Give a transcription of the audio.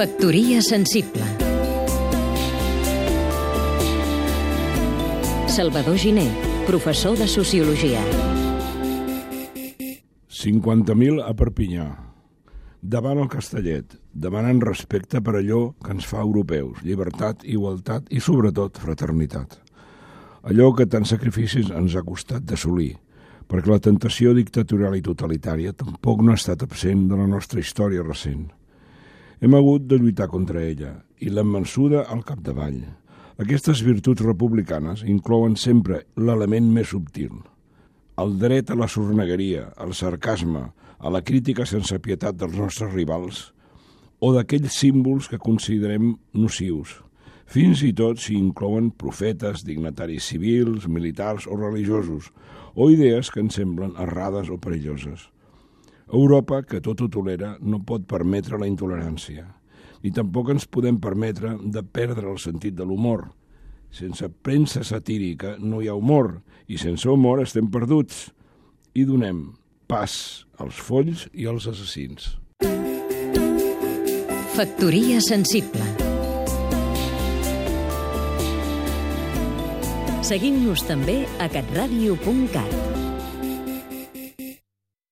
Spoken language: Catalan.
Factoria sensible Salvador Giné, professor de Sociologia 50.000 a Perpinyà. Davant el Castellet, demanant respecte per allò que ens fa europeus, llibertat, igualtat i, sobretot, fraternitat. Allò que tants sacrificis ens ha costat d'assolir, perquè la tentació dictatorial i totalitària tampoc no ha estat absent de la nostra història recent. Hem hagut de lluitar contra ella i l'hem mensuda al capdavall. Aquestes virtuts republicanes inclouen sempre l'element més subtil, el dret a la sornegueria, al sarcasme, a la crítica sense pietat dels nostres rivals o d'aquells símbols que considerem nocius, fins i tot si inclouen profetes, dignataris civils, militars o religiosos, o idees que ens semblen errades o perilloses. Europa, que tot ho tolera, no pot permetre la intolerància, ni tampoc ens podem permetre de perdre el sentit de l'humor, sense premsa satírica no hi ha humor, i sense humor estem perduts. I donem pas als folls i als assassins. Factoria sensible Seguim-nos també a catradio.cat